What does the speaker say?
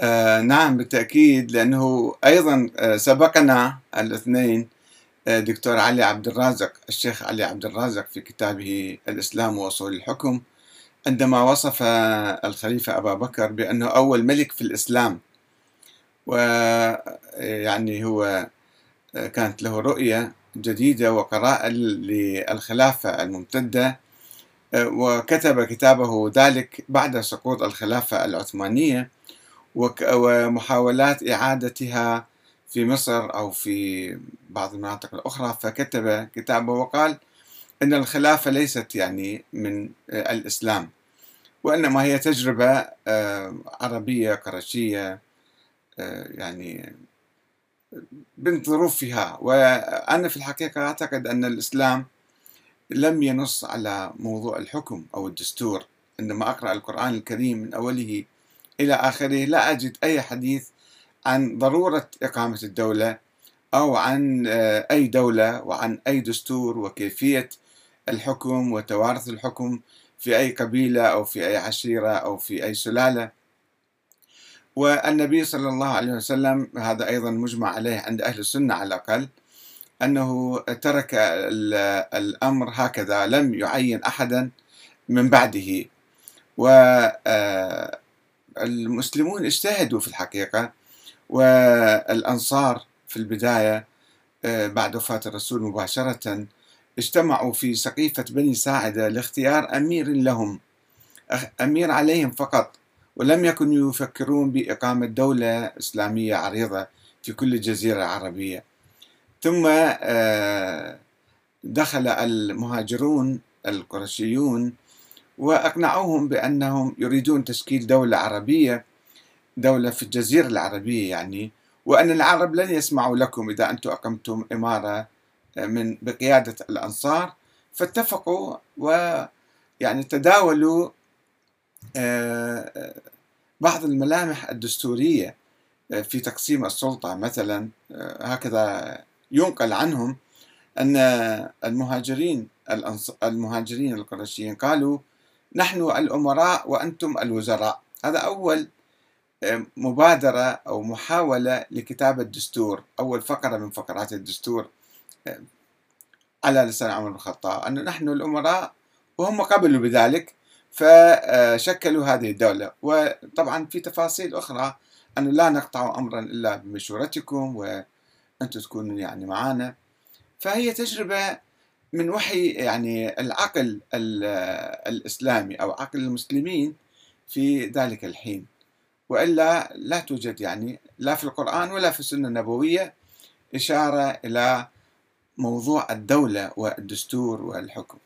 آه نعم بالتأكيد لأنه أيضا آه سبقنا الاثنين آه دكتور علي عبد الرازق الشيخ علي عبد الرازق في كتابه الإسلام وأصول الحكم عندما وصف الخليفة أبا بكر بأنه أول ملك في الإسلام. ويعني هو آه، كانت له رؤية جديدة وقراءة للخلافة الممتدة وكتب كتابه ذلك بعد سقوط الخلافة العثمانية. ومحاولات إعادتها في مصر أو في بعض المناطق الأخرى فكتب كتابه وقال أن الخلافة ليست يعني من الإسلام وإنما هي تجربة آه، عربية قرشية آه، يعني بنت ظروفها وأنا في الحقيقة أعتقد أن الإسلام لم ينص على موضوع الحكم أو الدستور عندما أقرأ القرآن الكريم من أوله إلى آخره لا أجد أي حديث عن ضرورة إقامة الدولة أو عن آه، أي دولة وعن أي دستور وكيفية الحكم وتوارث الحكم في أي قبيلة أو في أي عشيرة أو في أي سلالة. والنبي صلى الله عليه وسلم هذا أيضا مجمع عليه عند أهل السنة على الأقل أنه ترك الأمر هكذا لم يعين أحدا من بعده. و آه، المسلمون اجتهدوا في الحقيقة والأنصار في البداية آه، بعد وفاة الرسول مباشرة اجتمعوا في سقيفة بني ساعدة لاختيار أمير لهم أمير عليهم فقط ولم يكونوا يفكرون بإقامة دولة إسلامية عريضة في كل الجزيرة العربية. ثم آه، دخل المهاجرون القرشيون وأقنعوهم بأنهم يريدون تشكيل دولة عربية دولة في الجزيرة العربية يعني. وأن العرب لن يسمعوا لكم إذا أنتم أقمتم إمارة آه، من بقيادة الأنصار. فاتفقوا ويعني تداولوا آه، بعض الملامح الدستورية آه، في تقسيم السلطة مثلا. هكذا ينقل عنهم أن المهاجرين المهاجرين القرشيين قالوا نحن الأمراء وأنتم الوزراء. هذا أول آه، مبادرة أو محاولة لكتابة دستور أول فقرة من فقرات الدستور آه، على لسان عمر بن الخطاب. أن نحن الأمراء وهم قبلوا بذلك فشكلوا هذه الدولة. وطبعا في تفاصيل أخرى أن لا نقطع أمرا إلا بمشورتكم وأنتم تكونوا يعني معنا فهي تجربة من وحي يعني العقل الإسلامي أو عقل المسلمين في ذلك الحين. وإلا لا توجد يعني لا في القرآن ولا في السنة النبوية إشارة إلى موضوع الدولة والدستور والحكم.